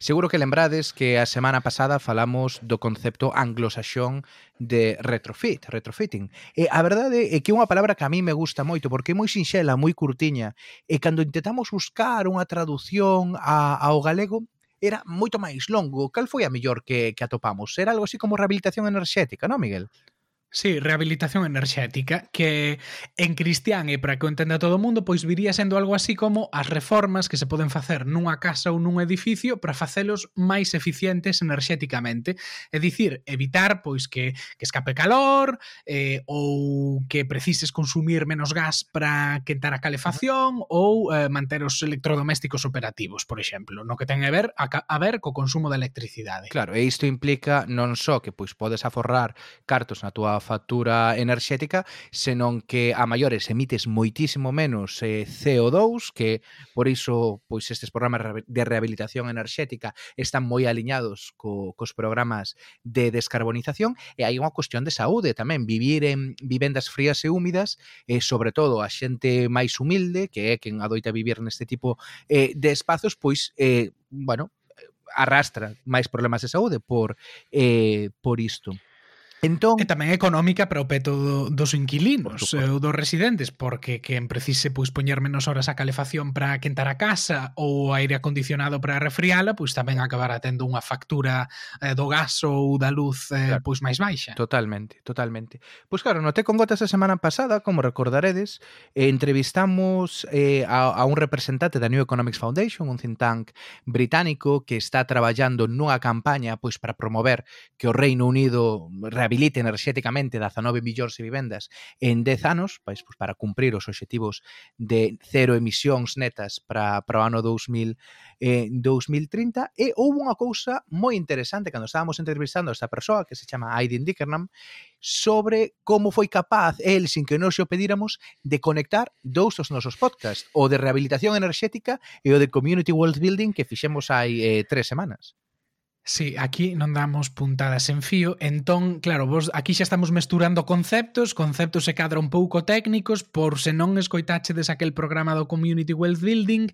Seguro que lembrades que a semana pasada falamos do concepto anglosaxón de retrofit, retrofitting. E a verdade é que é unha palabra que a mí me gusta moito porque é moi sinxela, moi curtiña. E cando intentamos buscar unha tradución a, ao galego, era moito máis longo. Cal foi a mellor que, que atopamos? Era algo así como rehabilitación enerxética, non, Miguel? Sí, rehabilitación enerxética, que en cristián e para que o entenda todo o mundo, pois viría sendo algo así como as reformas que se poden facer nunha casa ou nun edificio para facelos máis eficientes enerxéticamente. É dicir, evitar pois que, que escape calor eh, ou que precises consumir menos gas para quentar a calefacción ou eh, manter os electrodomésticos operativos, por exemplo, no que ten a ver, a, a ver co consumo de electricidade. Claro, e isto implica non só que pois podes aforrar cartos na túa a factura enerxética, senón que a maiores emites moitísimo menos eh, CO2, que por iso pois estes programas de rehabilitación enerxética están moi aliñados co, cos programas de descarbonización, e hai unha cuestión de saúde tamén, vivir en vivendas frías e húmidas, e eh, sobre todo a xente máis humilde, que é quen adoita vivir neste tipo eh, de espazos, pois eh, bueno, arrastra máis problemas de saúde por eh, por isto. Entón, e tamén económica para o peto do, dos inquilinos ou eh, dos residentes, porque quen precise pois poñer menos horas a calefacción para quentar a casa ou aire acondicionado para refriala, pois tamén acabará tendo unha factura eh, do gas ou da luz eh, claro. pois máis baixa. Totalmente, totalmente. Pois claro, noté con gotas a semana pasada, como recordaredes, eh, entrevistamos eh, a, a un representante da New Economics Foundation, un think tank británico que está traballando nunha campaña pois para promover que o Reino Unido rehabilite enerxéticamente 19 millóns de vivendas en 10 anos, pois, pois para cumprir os obxectivos de cero emisións netas para, para o ano 2000, eh, 2030 e houve unha cousa moi interesante cando estábamos entrevistando a esta persoa que se chama Aiden Dickernam sobre como foi capaz el, sin que nos o pedíramos, de conectar dous dos nosos podcasts, o de rehabilitación enerxética e o de Community World Building que fixemos hai eh, tres semanas. Sí, aquí non damos puntadas en fío, entón, claro, vos aquí xa estamos mesturando conceptos, conceptos se cadra un pouco técnicos, por se non escoitachedes aquel programa do Community Wealth Building.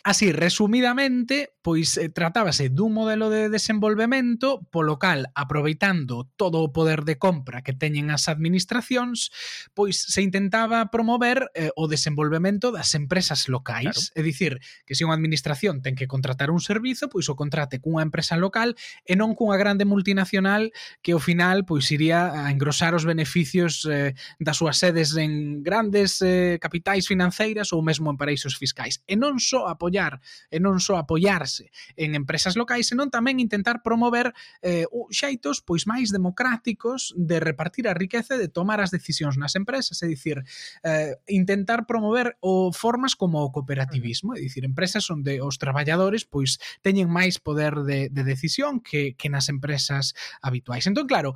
Así, resumidamente, pois eh, tratábase dun modelo de desenvolvemento polo cal, aproveitando todo o poder de compra que teñen as administracións, pois se intentaba promover eh, o desenvolvemento das empresas locais, claro. é dicir, que se unha administración ten que contratar un servizo, pois o contrate cunha empresa local e non cunha grande multinacional que ao final pois iría a engrosar os beneficios eh, das súas sedes en grandes eh, capitais financeiras ou mesmo en paraísos fiscais. E non só apoiar, e non só apoiarse en empresas locais, senón tamén intentar promover eh, xeitos pois máis democráticos de repartir a riqueza e de tomar as decisións nas empresas, é dicir, eh, intentar promover o formas como o cooperativismo, é dicir, empresas onde os traballadores pois teñen máis poder de, de decisión conexión que, que nas empresas habituais. Entón, claro,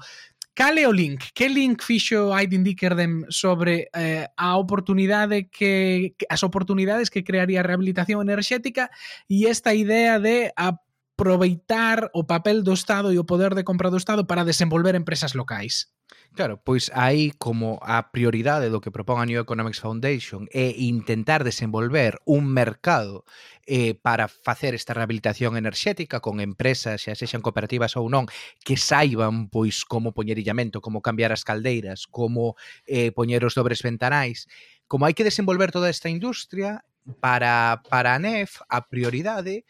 Cal é o link? Que link fixo Aiden Dickerdem sobre eh, a oportunidade que, as oportunidades que crearía a rehabilitación enerxética e esta idea de aproveitar o papel do Estado e o poder de compra do Estado para desenvolver empresas locais? Claro, pois aí como a prioridade do que propón a New Economics Foundation é intentar desenvolver un mercado eh, para facer esta rehabilitación enerxética con empresas, xa sexan cooperativas ou non, que saiban pois como poñer illamento, como cambiar as caldeiras, como eh, poñer os dobres ventanais. Como hai que desenvolver toda esta industria, para, para a NEF a prioridade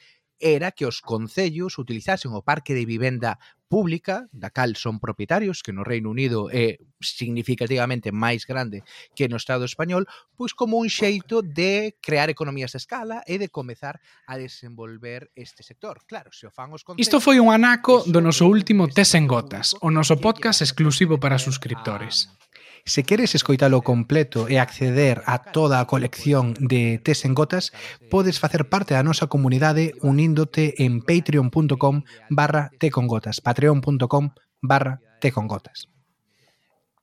era que os concellos utilizasen o parque de vivenda pública, da cal son propietarios, que no Reino Unido é significativamente máis grande que no Estado español, pois como un xeito de crear economías de escala e de comezar a desenvolver este sector. Claro, se o fan os concellos... Isto foi un anaco do noso último Tes en Gotas, o noso podcast exclusivo para suscriptores. Ah, Se queres escoitalo completo e acceder a toda a colección de Tes en Gotas, podes facer parte da nosa comunidade uníndote en patreon.com barra tecongotas, patreon.com barra tecongotas.